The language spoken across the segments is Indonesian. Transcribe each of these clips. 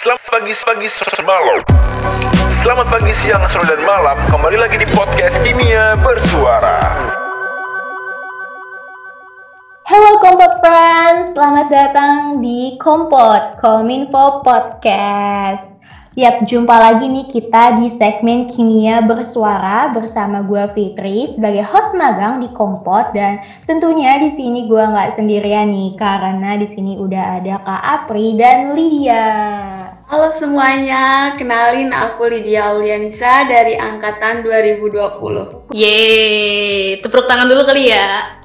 Selamat pagi, pagi, malam. Selamat pagi, siang, sore, dan malam. Kembali lagi di podcast Kimia Bersuara. Halo Kompot Friends, selamat datang di Kompot Kominfo Podcast. Yap, jumpa lagi nih kita di segmen Kimia Bersuara bersama gue Fitri sebagai host magang di Kompot dan tentunya di sini gue nggak sendirian nih karena di sini udah ada Kak Apri dan Lydia. Halo semuanya, kenalin aku Lydia Aulianisa dari angkatan 2020. Yeay, tepuk tangan dulu kali ya.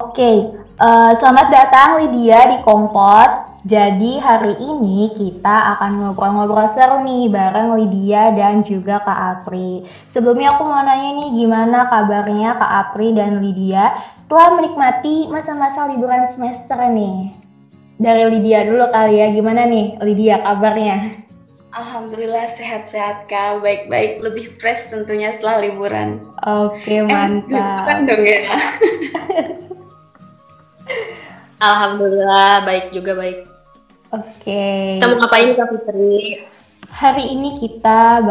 Oke, uh, selamat datang Lydia di Kompot. Jadi hari ini kita akan ngobrol-ngobrol seru nih bareng Lydia dan juga Kak Apri. Sebelumnya aku mau nanya nih gimana kabarnya Kak Apri dan Lydia setelah menikmati masa-masa liburan semester nih. Dari Lydia dulu kali ya, gimana nih Lydia kabarnya? Alhamdulillah sehat-sehat kak, baik-baik, lebih fresh tentunya setelah liburan. Oke mantap. Eh, dong ya. Alhamdulillah baik juga baik. Oke. Kita mau ngapain Kak Fitri? Hari ini kita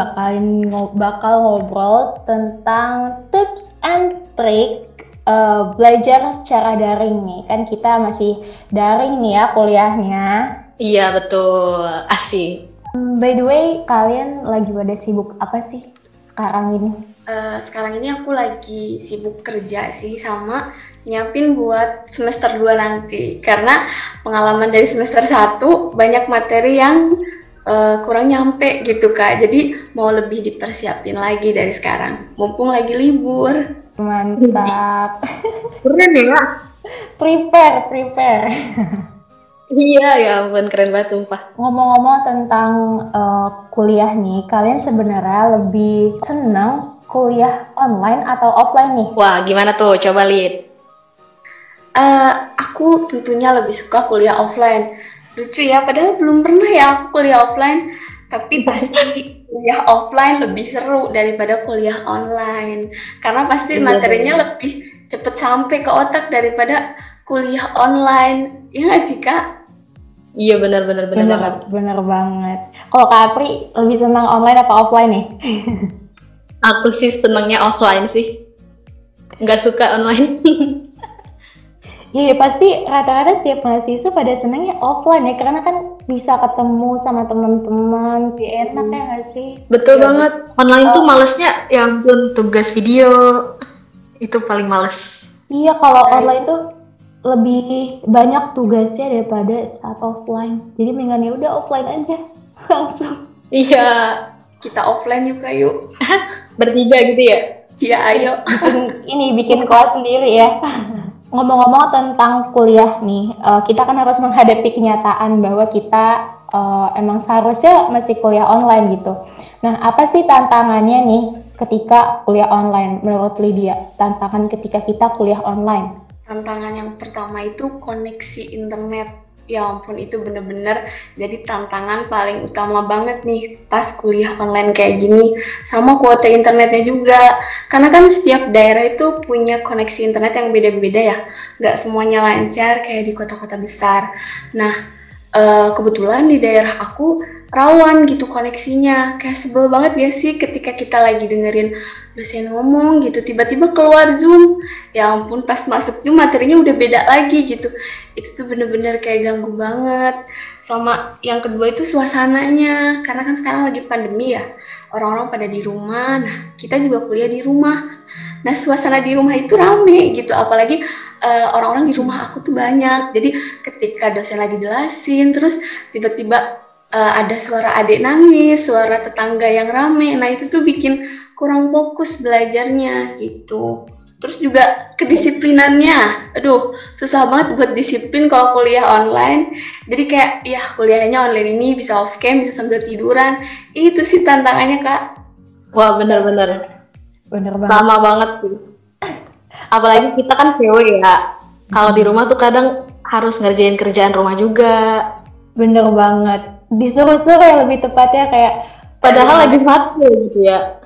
bakal ngobrol tentang tips and trick uh, belajar secara daring nih. Kan kita masih daring nih ya kuliahnya. Iya betul, asik. Hmm, by the way, kalian lagi pada sibuk apa sih sekarang ini? Uh, sekarang ini aku lagi sibuk kerja sih sama nyiapin buat semester 2 nanti karena pengalaman dari semester 1 banyak materi yang uh, kurang nyampe gitu kak jadi mau lebih dipersiapin lagi dari sekarang mumpung lagi libur mantap. Keren ya? Prepare prepare. Iya ya ampun keren banget sumpah. Ngomong-ngomong tentang uh, kuliah nih kalian sebenarnya lebih senang kuliah online atau offline nih? Wah gimana tuh? Coba lihat. Uh, aku tentunya lebih suka kuliah offline. Lucu ya, padahal belum pernah ya aku kuliah offline, tapi pasti kuliah offline lebih seru daripada kuliah online. Karena pasti iya, materinya lebih cepet sampai ke otak daripada kuliah online. Ya nggak sih kak? Iya benar benar benar banget. Benar banget. Kalau Kak Apri lebih senang online apa offline nih? Aku sih senangnya offline sih. Nggak suka online. Iya pasti rata-rata setiap mahasiswa pada senangnya offline ya karena kan bisa ketemu sama teman-teman, lebih enak ya nggak sih? Betul ya, banget. Online oh. tuh malesnya ya ampun tugas video itu paling males. Iya kalau nah, online tuh lebih banyak tugasnya daripada saat offline. Jadi mendingan ya udah offline aja langsung. Iya kita offline yuk. Bertiga gitu ya? Iya ayo. Bikin, ini bikin kelas sendiri ya. ngomong-ngomong tentang kuliah nih, uh, kita kan harus menghadapi kenyataan bahwa kita uh, emang seharusnya masih kuliah online gitu. Nah, apa sih tantangannya nih ketika kuliah online menurut Lydia? Tantangan ketika kita kuliah online? Tantangan yang pertama itu koneksi internet ya ampun itu bener-bener jadi tantangan paling utama banget nih pas kuliah online kayak gini. Sama kuota internetnya juga. Karena kan setiap daerah itu punya koneksi internet yang beda-beda ya. Nggak semuanya lancar kayak di kota-kota besar. Nah uh, kebetulan di daerah aku rawan gitu koneksinya. Kayak sebel banget ya sih ketika kita lagi dengerin dosen ngomong gitu tiba-tiba keluar zoom. Ya ampun pas masuk zoom materinya udah beda lagi gitu. Itu tuh bener-bener kayak ganggu banget. Sama yang kedua itu suasananya. Karena kan sekarang lagi pandemi ya orang-orang pada di rumah. Nah kita juga kuliah di rumah. Nah suasana di rumah itu rame gitu. Apalagi eh, orang-orang di rumah aku tuh banyak. Jadi ketika dosen lagi jelasin terus tiba-tiba uh, ada suara adik nangis, suara tetangga yang rame. Nah, itu tuh bikin kurang fokus belajarnya gitu. Terus juga kedisiplinannya. Aduh, susah banget buat disiplin kalau kuliah online. Jadi kayak ya kuliahnya online ini bisa off cam, bisa sambil tiduran. Itu sih tantangannya, Kak. Wah, bener-bener. Bener banget. Lama banget sih. Apalagi kita kan cewek ya. Kalau di rumah tuh kadang harus ngerjain kerjaan rumah juga. Bener banget disuruh-suruh ya lebih tepatnya kayak padahal lagi mati gitu ya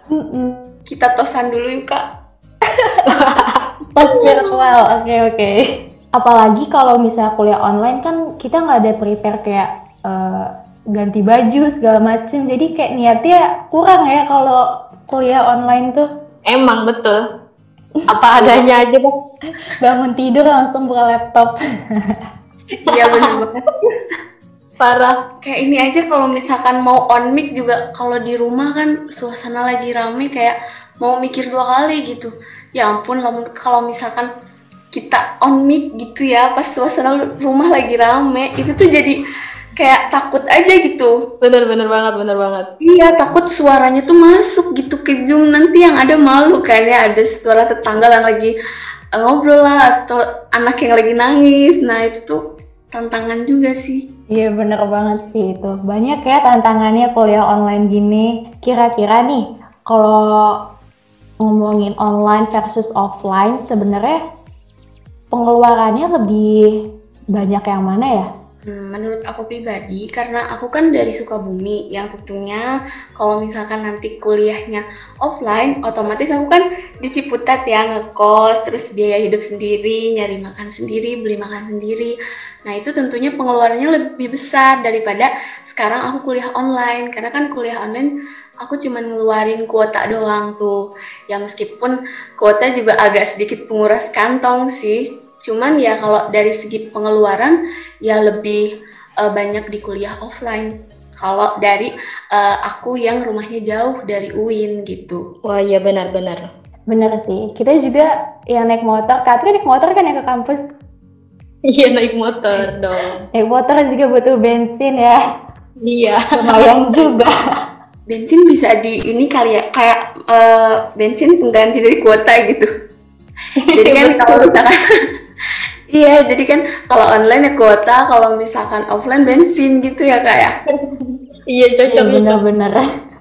kita tosan dulu yuk kak tos virtual oke okay, oke okay. apalagi kalau misalnya kuliah online kan kita nggak ada prepare kayak eh, ganti baju segala macem jadi kayak niatnya kurang ya kalau kuliah online tuh Emang betul. Apa adanya aja deh. bangun tidur langsung buka laptop Iya bener banget. Parah. Kayak ini aja kalau misalkan mau on mic juga kalau di rumah kan suasana lagi rame kayak mau mikir dua kali gitu. Ya ampun kalau misalkan kita on mic gitu ya pas suasana rumah lagi rame itu tuh jadi kayak takut aja gitu. Bener-bener banget, bener banget. Iya takut suaranya tuh masuk gitu ke zoom nanti yang ada malu kan ya ada suara tetangga yang lagi eh, ngobrol lah atau anak yang lagi nangis. Nah itu tuh tantangan juga sih. Iya bener banget sih itu. Banyak ya tantangannya kuliah online gini. Kira-kira nih, kalau ngomongin online versus offline, sebenarnya pengeluarannya lebih banyak yang mana ya? Hmm, menurut aku pribadi, karena aku kan dari Sukabumi, yang tentunya kalau misalkan nanti kuliahnya offline, otomatis aku kan di Ciputat ya ngekos, terus biaya hidup sendiri, nyari makan sendiri, beli makan sendiri. Nah itu tentunya pengeluarannya lebih besar daripada sekarang aku kuliah online, karena kan kuliah online aku cuman ngeluarin kuota doang tuh. Ya meskipun kuota juga agak sedikit penguras kantong sih, cuman ya kalau dari segi pengeluaran ya lebih eh, banyak di kuliah offline. Kalau dari eh, aku yang rumahnya jauh dari UIN gitu. Wah iya benar-benar. Bener sih. Kita juga yang naik motor, Katri naik motor kan ya ke kampus. Iya naik motor dong. Naik motor juga butuh bensin ya. Iya. Lumayan juga. Bensin bisa di ini kali ya kayak eh, bensin pengganti dari kuota gitu. Jadi kan kalau misalkan Iya, jadi kan kalau online ya kuota, kalau misalkan offline bensin gitu ya kak ya. Iya Iya cocok. bener-bener.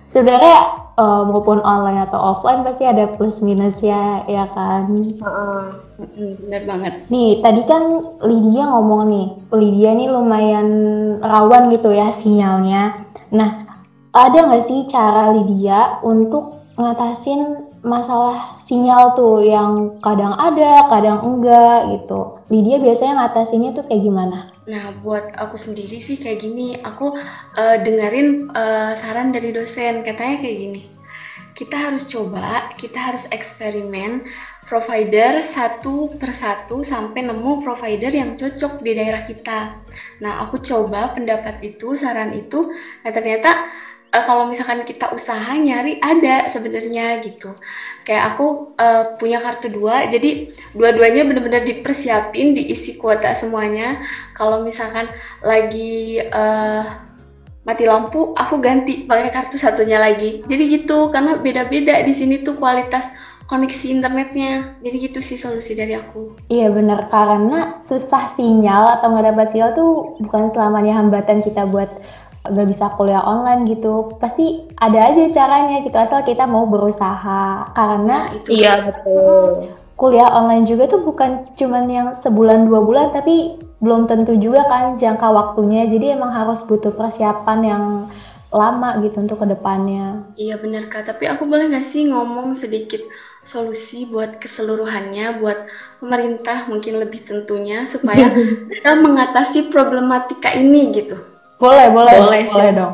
Sebenarnya eh, maupun online atau offline pasti ada plus minusnya ya kan. Heeh. Mm-mm, Bener banget. Nih, tadi kan Lydia ngomong nih, Lydia nih lumayan rawan gitu ya sinyalnya. Nah, ada nggak sih cara Lydia untuk ngatasin masalah sinyal tuh yang kadang ada, kadang enggak gitu. Lydia biasanya ngatasinnya tuh kayak gimana? Nah, buat aku sendiri sih kayak gini, aku eh, dengerin eh, saran dari dosen, katanya kayak gini. Kita harus coba, kita harus eksperimen provider satu persatu sampai nemu provider yang cocok di daerah kita. Nah, aku coba pendapat itu, saran itu, nah ternyata eh, kalau misalkan kita usaha nyari ada sebenarnya gitu. Kayak aku eh, punya kartu dua, jadi dua-duanya benar-benar dipersiapin, diisi kuota semuanya. Kalau misalkan lagi eh, mati lampu, aku ganti pakai kartu satunya lagi. Jadi gitu, karena beda-beda di sini tuh kualitas koneksi internetnya. Jadi gitu sih solusi dari aku. Iya bener, karena susah sinyal atau nggak dapat sinyal tuh bukan selamanya hambatan kita buat nggak bisa kuliah online gitu. Pasti ada aja caranya gitu, asal kita mau berusaha. Karena Nah, itu Iya betul. kuliah online juga tuh bukan cuman yang sebulan dua bulan tapi belum tentu juga kan jangka waktunya jadi emang harus butuh persiapan yang lama gitu untuk ke depannya Iya bener Kak, tapi aku boleh nggak sih ngomong sedikit solusi buat keseluruhannya, buat pemerintah mungkin lebih tentunya supaya kita mengatasi problematika ini gitu. Boleh boleh Boleh sih. dong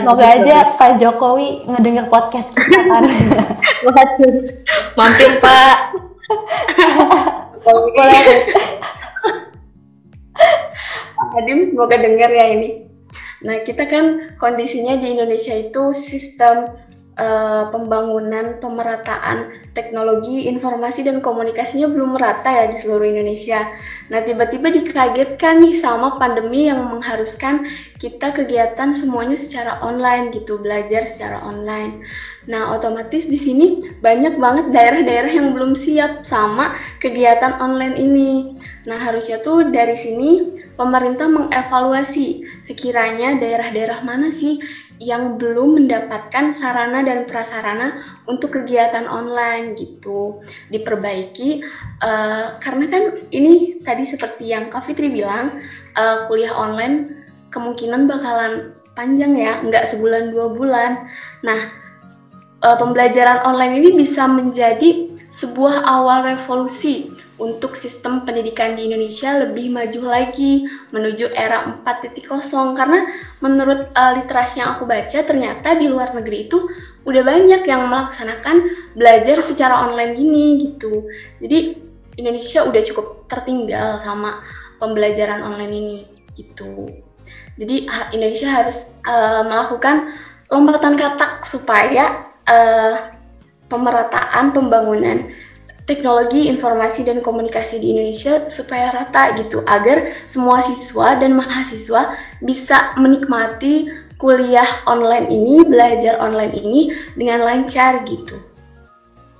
semoga aja bagus. Pak Jokowi ngedenger podcast kita kan. Mampir Pak. boleh Adim semoga dengar ya ini. Nah, kita kan kondisinya di Indonesia itu sistem eh, pembangunan pemerataan teknologi informasi dan komunikasinya belum merata ya di seluruh Indonesia. Nah, tiba-tiba dikagetkan nih sama pandemi yang mengharuskan kita kegiatan semuanya secara online gitu, belajar secara online. Nah, otomatis di sini banyak banget daerah-daerah yang belum siap sama kegiatan online ini. Nah, harusnya tuh dari sini pemerintah mengevaluasi sekiranya daerah-daerah mana sih yang belum mendapatkan sarana dan prasarana untuk kegiatan online gitu. Diperbaiki eh, karena kan ini tadi seperti yang Kak Fitri bilang eh, kuliah online kemungkinan bakalan panjang ya nggak sebulan dua bulan. Nah eh, pembelajaran online ini bisa menjadi sebuah awal revolusi untuk sistem pendidikan di Indonesia lebih maju lagi menuju era 4.0 karena menurut uh, literasi yang aku baca ternyata di luar negeri itu udah banyak yang melaksanakan belajar secara online ini gitu. Jadi Indonesia udah cukup tertinggal sama pembelajaran online ini gitu. Jadi Indonesia harus uh, melakukan lompatan katak supaya uh, pemerataan pembangunan teknologi informasi dan komunikasi di Indonesia supaya rata gitu agar semua siswa dan mahasiswa bisa menikmati kuliah online ini, belajar online ini dengan lancar gitu.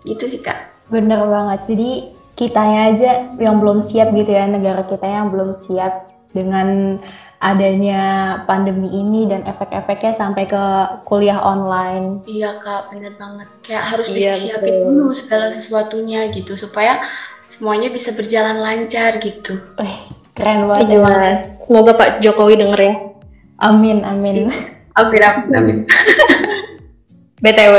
Gitu sih Kak. Bener banget. Jadi kitanya aja yang belum siap gitu ya, negara kita yang belum siap dengan adanya pandemi ini dan efek-efeknya sampai ke kuliah online. Iya kak, bener banget. Kayak harus iya, disiapin betul. dulu segala sesuatunya gitu supaya semuanya bisa berjalan lancar gitu. Eh, keren banget ya. Semoga Pak Jokowi denger ya. Amin, amin. Amin, amin, amin. BTW,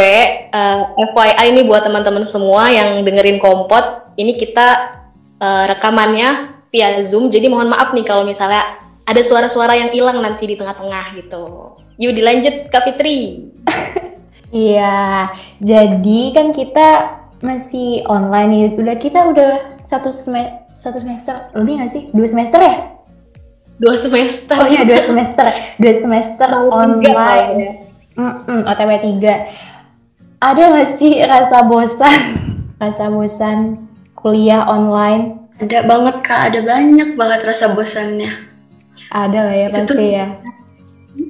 uh, eh, FYI ini buat teman-teman semua yang dengerin kompot, ini kita uh, rekamannya via Zoom. Jadi mohon maaf nih kalau misalnya ada suara-suara yang hilang nanti di tengah-tengah gitu. Yuk dilanjut Kak Fitri. Iya, jadi kan kita masih online ya. Udah kita udah satu semester, satu semester lebih nggak sih? Dua semester ya? Dua semester. Oh iya dua semester, dua semester online. Ya. Mm -mm, OTW tiga. Ada nggak sih rasa bosan, rasa bosan kuliah online? Ada banget kak, ada banyak banget rasa bosannya. Ada lah ya itu pasti tuh, ya.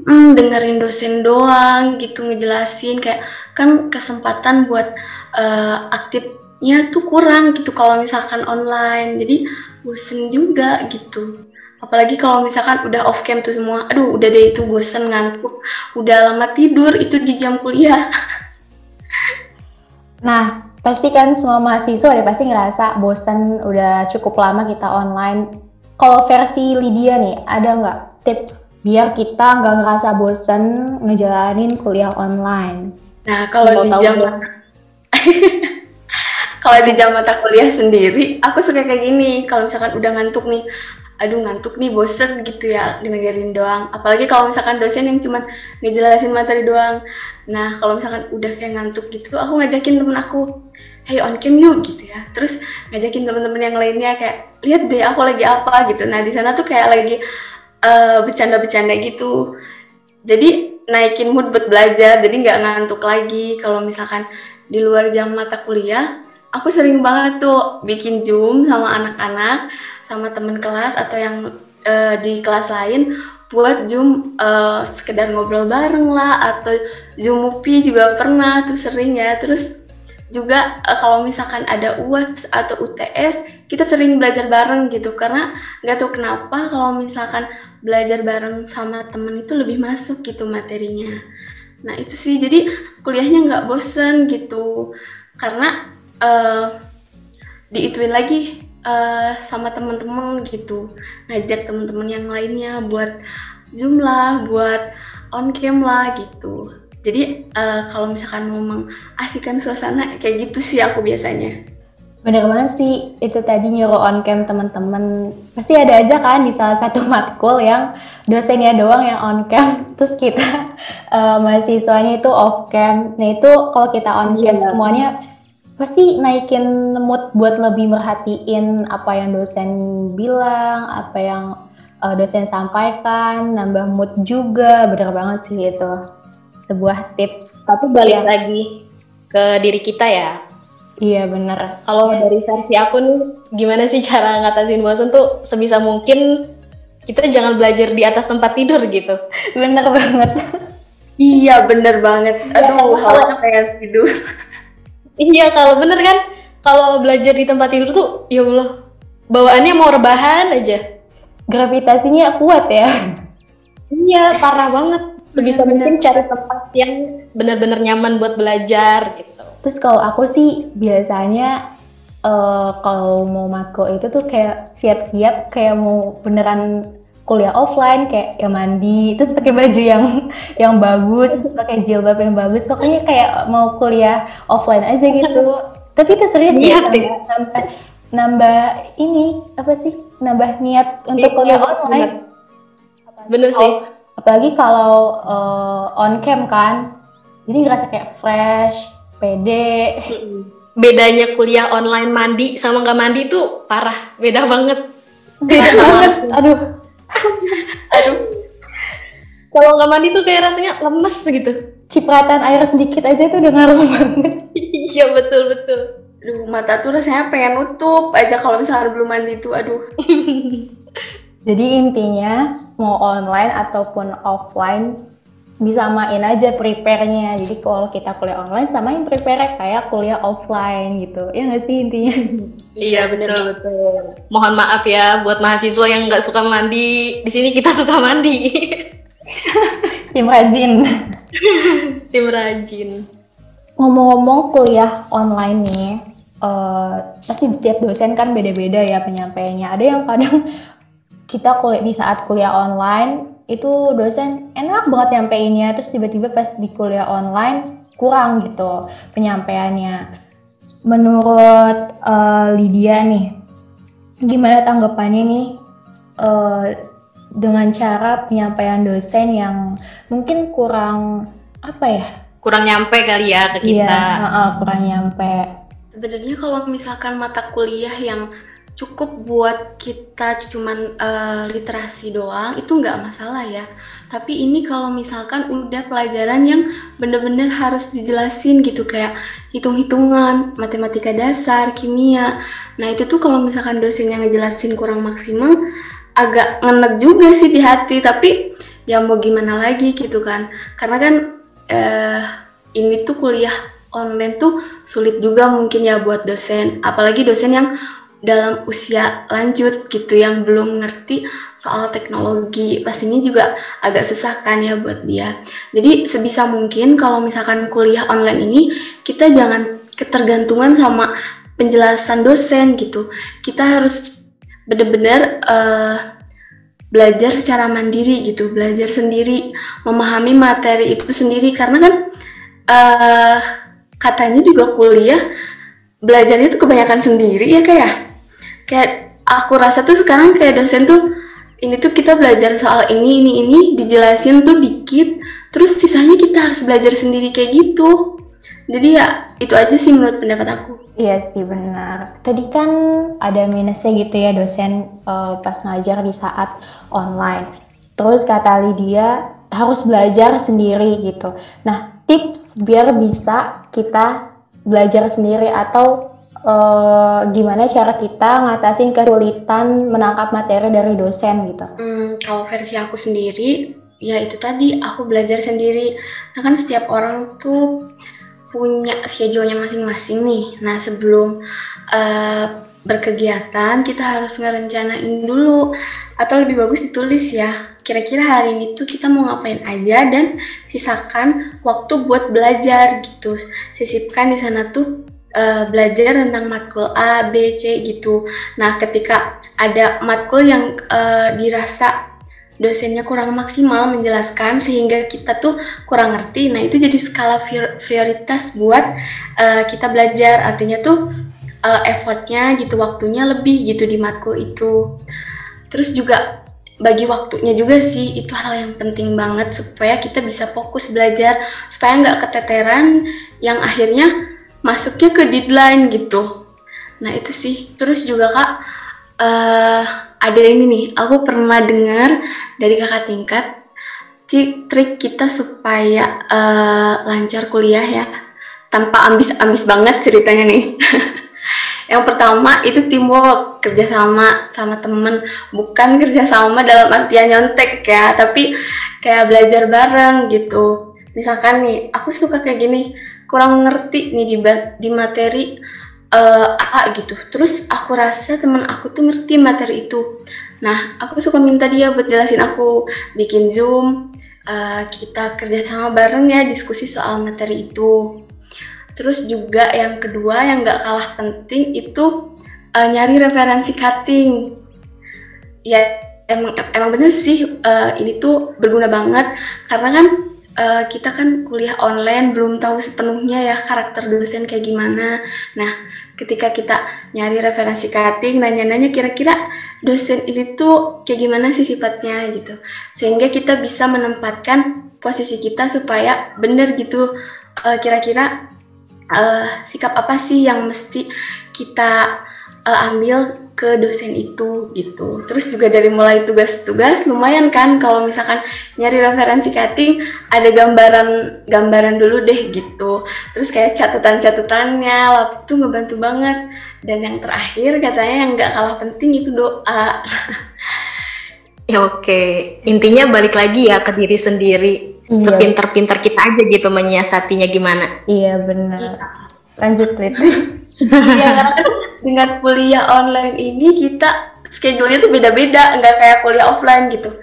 Mm, dengerin dosen doang gitu ngejelasin. Kayak kan kesempatan buat uh, aktifnya tuh kurang gitu kalau misalkan online. Jadi bosen juga gitu. Apalagi kalau misalkan udah off cam tuh semua. Aduh udah deh itu bosen ngantuk. Udah lama tidur itu di jam kuliah. Nah pasti kan semua mahasiswa udah pasti ngerasa bosen udah cukup lama kita online kalau versi Lydia nih, ada nggak tips biar kita nggak ngerasa bosen ngejalanin kuliah online? Nah, kalau di jam kalau di jam mata kuliah sendiri, aku suka kayak gini. Kalau misalkan udah ngantuk nih, aduh ngantuk nih bosen gitu ya dengerin doang apalagi kalau misalkan dosen yang cuma ngejelasin materi doang nah kalau misalkan udah kayak ngantuk gitu aku ngajakin temen aku hey on cam yuk gitu ya. Terus ngajakin teman-teman yang lainnya kayak lihat deh aku lagi apa gitu. Nah di sana tuh kayak lagi uh, bercanda-bercanda gitu. Jadi naikin mood buat belajar jadi nggak ngantuk lagi. Kalau misalkan di luar jam mata kuliah aku sering banget tuh bikin zoom sama anak-anak sama temen kelas atau yang uh, di kelas lain buat zoom uh, sekedar ngobrol bareng lah atau zoom juga pernah tuh sering ya. Terus juga uh, kalau misalkan ada UAS atau UTS kita sering belajar bareng gitu. Karena nggak tahu kenapa kalau misalkan belajar bareng sama temen itu lebih masuk gitu materinya. Nah itu sih. Jadi kuliahnya nggak bosen gitu. Karena uh, diituin lagi uh, sama temen-temen gitu ngajak temen-temen yang lainnya buat zoom lah buat on cam lah gitu jadi uh, kalau misalkan mau mengasihkan suasana kayak gitu sih aku biasanya. Bener banget sih, itu tadi nyuruh on cam teman-teman. Pasti ada aja kan di salah satu matkul yang dosennya doang yang on cam, terus kita uh, mahasiswanya itu off cam. Nah itu kalau kita on cam yeah. semuanya pasti naikin mood buat lebih merhatiin apa yang dosen bilang, apa yang uh, dosen sampaikan, nambah mood juga, bener banget sih itu sebuah tips. Tapi balik ya. lagi ke diri kita ya. Iya bener. Kalau ya. dari versi aku nih, gimana sih cara ngatasin bosan tuh sebisa mungkin kita jangan belajar di atas tempat tidur gitu. Bener banget. iya bener banget. Iya, Aduh, ya, kalau pengen tidur. Iya kalau bener kan, kalau belajar di tempat tidur tuh, ya Allah, bawaannya mau rebahan aja. Gravitasinya kuat ya. iya, parah banget sebisa mungkin cari tempat yang benar-benar nyaman buat belajar gitu. Terus kalau aku sih biasanya uh, kalau mau matkul itu tuh kayak siap-siap kayak mau beneran kuliah offline kayak ya mandi terus pakai baju yang yang bagus terus pakai jilbab yang bagus pokoknya kayak mau kuliah offline aja gitu Tapi itu serius Niat ya, ya? nambah, nambah ini apa sih? Nambah niat untuk Iya, kuliah bener. online. Bener sih. Apalagi kalau eh, on cam kan, jadi ngerasa kayak fresh, pede. Bedanya kuliah online mandi sama nggak mandi tuh parah, beda banget. Beda banget. Aduh, Aduh. Kalau nggak mandi tuh kayak rasanya lemes gitu. cipratan air sedikit aja tuh udah ngaruh banget. Iya betul betul. Aduh, mata tuh rasanya pengen nutup aja kalau misalnya belum mandi tuh. Aduh. Jadi intinya mau online ataupun offline disamain aja prepare-nya. Jadi kalau kita kuliah online samain prepare kayak kuliah offline gitu. Ya nggak sih intinya? Iya betul betul. Mohon maaf ya buat mahasiswa yang nggak suka mandi. Di sini kita suka mandi. Tim rajin. Tim rajin. Ngomong-ngomong kuliah online nih, eh, pasti tiap dosen kan beda-beda ya penyampaiannya. Ada yang kadang kita kuliah di saat kuliah online itu dosen enak banget nyampeinnya, terus tiba-tiba pas di kuliah online kurang gitu penyampaiannya. Menurut eh, Lydia nih, gimana tanggapannya nih eh, dengan cara penyampaian dosen yang mungkin kurang apa ya? Kurang nyampe kali ya ke Iya, kita. heeh, kurang nyampe. Sebenarnya kalau misalkan mata kuliah yang cukup buat kita cuman eh, literasi doang itu nggak masalah ya. Tapi ini kalau misalkan udah pelajaran yang bener-bener harus dijelasin gitu kayak hitung-hitungan, matematika dasar, kimia. Nah itu tuh kalau misalkan dosennya ngejelasin kurang maksimal agak ngenek juga sih di hati. Tapi ya mau gimana lagi gitu kan. Karena kan eh, ini tuh kuliah online tuh sulit juga mungkin ya buat dosen, apalagi dosen yang dalam usia lanjut gitu yang belum ngerti soal teknologi pastinya juga agak susah kan ya buat dia. Jadi sebisa mungkin kalau misalkan kuliah online ini kita jangan ketergantungan sama penjelasan dosen gitu. Kita harus benar-benar eh, belajar secara mandiri gitu, belajar sendiri, memahami materi itu sendiri karena kan eh katanya juga kuliah belajarnya tuh kebanyakan sendiri ya kayak kayak aku rasa tuh sekarang kayak dosen tuh ini tuh kita belajar soal ini ini ini dijelasin tuh dikit terus sisanya kita harus belajar sendiri kayak gitu jadi ya itu aja sih menurut pendapat aku Iya sih benar. Tadi kan ada minusnya gitu ya dosen eh, pas ngajar di saat online. Terus kata Lydia harus belajar sendiri gitu. Nah tips biar bisa kita belajar sendiri atau eh, gimana cara kita ngatasin kesulitan menangkap materi dari dosen gitu. Hmm, kalau versi aku sendiri, ya itu tadi aku belajar sendiri. Nah kan setiap orang tuh punya schedule-nya masing-masing nih. Nah sebelum eh, berkegiatan kita harus ngerencanain dulu atau lebih bagus ditulis ya. Kira-kira hari ini tuh kita mau ngapain aja dan sisakan waktu buat belajar gitu. Sisipkan di sana tuh eh, belajar tentang matkul A, B, C gitu. Nah, ketika ada matkul yang eh, dirasa dosennya kurang maksimal menjelaskan sehingga kita tuh kurang ngerti. Nah, itu jadi skala prior- prioritas buat eh, kita belajar. Artinya tuh eh, effortnya gitu, waktunya lebih gitu di matkul itu. Terus juga bagi waktunya juga sih itu hal yang penting banget supaya kita bisa fokus belajar supaya nggak keteteran yang akhirnya masuknya ke deadline gitu. Nah itu sih. Terus juga kak eh ada ini nih. Aku pernah dengar dari kakak tingkat ti- trik kita supaya eh, lancar kuliah ya tanpa ambis-ambis banget ceritanya nih. Yang pertama itu teamwork, kerjasama sama temen, bukan kerjasama dalam artian nyontek ya, tapi kayak belajar bareng gitu. Misalkan nih, aku suka kayak gini, kurang ngerti nih di, di materi eh, A gitu. Terus aku rasa temen aku tuh ngerti materi itu. Nah, aku suka minta dia buat jelasin aku, bikin zoom, eh, kita kerjasama bareng ya diskusi soal materi itu. Terus juga yang kedua yang nggak kalah penting itu eh, nyari referensi cutting. Ya emang emang bener sih eh, ini tuh berguna banget karena kan uh, kita kan kuliah online belum tahu sepenuhnya ya karakter dosen kayak gimana. Nah, ketika kita nyari referensi cutting, nanya-nanya kira-kira dosen ini tuh kayak gimana sih sifatnya gitu. Sehingga kita bisa menempatkan posisi kita supaya benar gitu uh, kira-kira uh, sikap apa sih yang mesti kita uh, ambil ke dosen itu gitu. Terus juga dari mulai tugas-tugas lumayan kan kalau misalkan nyari referensi cutting ada gambaran gambaran dulu deh gitu. Terus kayak catatan-catatannya itu ngebantu banget. Dan yang terakhir katanya yang nggak kalah penting itu doa. ya oke, intinya balik lagi ya ke diri sendiri. Iya. Sepinter-pinter kita aja gitu menyiasatinya gimana. Iya benar. Iya. Lanjut, Lid. Iya, karena dengan kuliah online ini kita schedule-nya tuh beda-beda, nggak kayak kuliah offline gitu.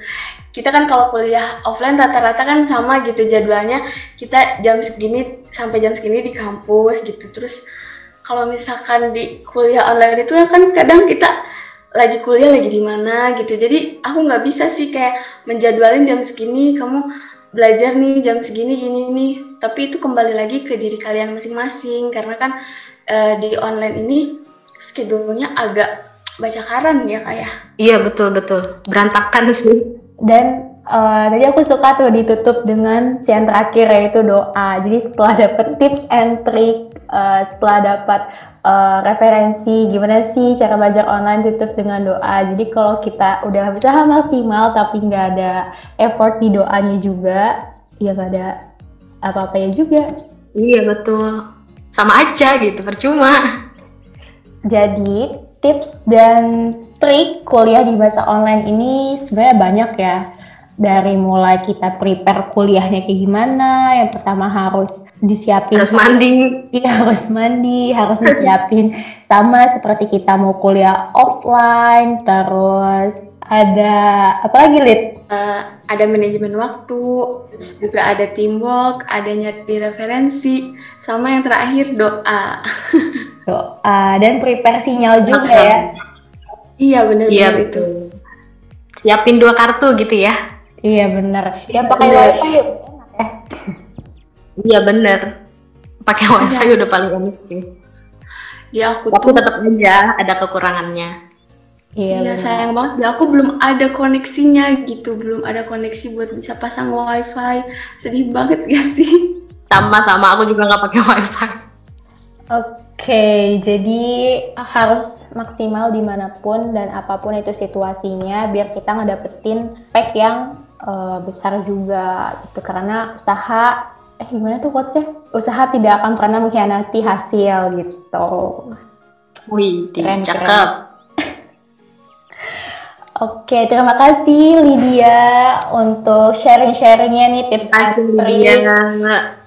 Kita kan kalau kuliah offline rata-rata kan sama gitu jadwalnya. Kita jam segini sampai jam segini di kampus gitu. Terus kalau misalkan di kuliah online itu kan kadang kita lagi kuliah lagi di mana gitu. Jadi aku nggak bisa sih kayak menjadwalin jam segini kamu belajar nih jam segini gini nih. Tapi itu kembali lagi ke diri kalian masing-masing karena kan uh, di online ini schedule-nya agak baca karan ya kayak. Ya? Iya betul betul berantakan sih. Dan uh, tadi aku suka tuh ditutup dengan yang terakhir yaitu doa. Jadi setelah dapet tips and trick, uh, setelah dapat uh, referensi gimana sih cara belajar online tutup dengan doa. Jadi kalau kita udah bisa maksimal tapi nggak ada effort di doanya juga, ya nggak ada apa-apanya juga. Iya betul sama aja gitu percuma. Jadi tips dan trik kuliah di masa online ini sebenarnya banyak ya. Dari mulai kita prepare kuliahnya kayak gimana yang pertama harus disiapin harus mandi. Iya harus mandi harus disiapin. Sama seperti kita mau kuliah offline terus ada apa lagi lid? Uh, ada manajemen waktu juga ada teamwork ada nyari referensi sama yang terakhir doa. Doa dan prepare sinyal juga ya. Iya benar iya, itu siapin dua kartu gitu ya. Iya benar. Yang pakai wifi enak ya iya benar pakai wifi ya. udah paling enak sih ya aku tapi tuh tetap aja ada kekurangannya Iya, iya sayang banget. Ya, aku belum ada koneksinya gitu, belum ada koneksi buat bisa pasang wifi. Sedih banget gak sih? Sama-sama, aku juga nggak pakai wifi. Oke, jadi harus maksimal di mana pun dan apa pun itu situasinya, biar kita ngedapetin pack yang uh, besar juga gitu. Karena usaha, eh gimana tuh quotesnya? Usaha tidak akan pernah mengkhianati hasil gitu. Wih, keren, cakep. Keren. Oke, terima kasih Lydia untuk sharing-sharingnya nih tips and trik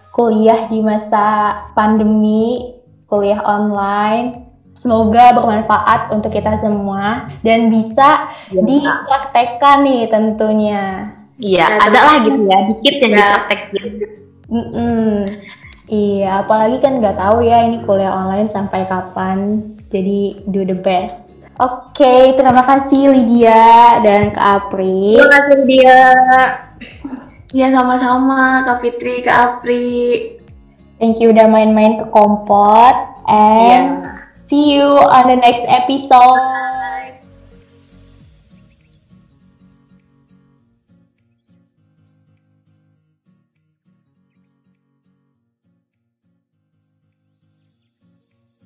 kuliah di masa pandemi, kuliah online. Semoga bermanfaat untuk kita semua dan bisa ya. dipraktekkan nih tentunya. Iya, ya, ada lah gitu ya, dikit yang ya. dipraktekin. Mm -mm. Iya, apalagi kan nggak tahu ya ini kuliah online sampai kapan. Jadi do the best. Oke, okay, terima kasih Lydia dan Kak Apri. Terima kasih Lydia. Ya sama-sama Kak Fitri, Kak Apri. Thank you udah main-main ke Kompot. And yeah. see you on the next episode.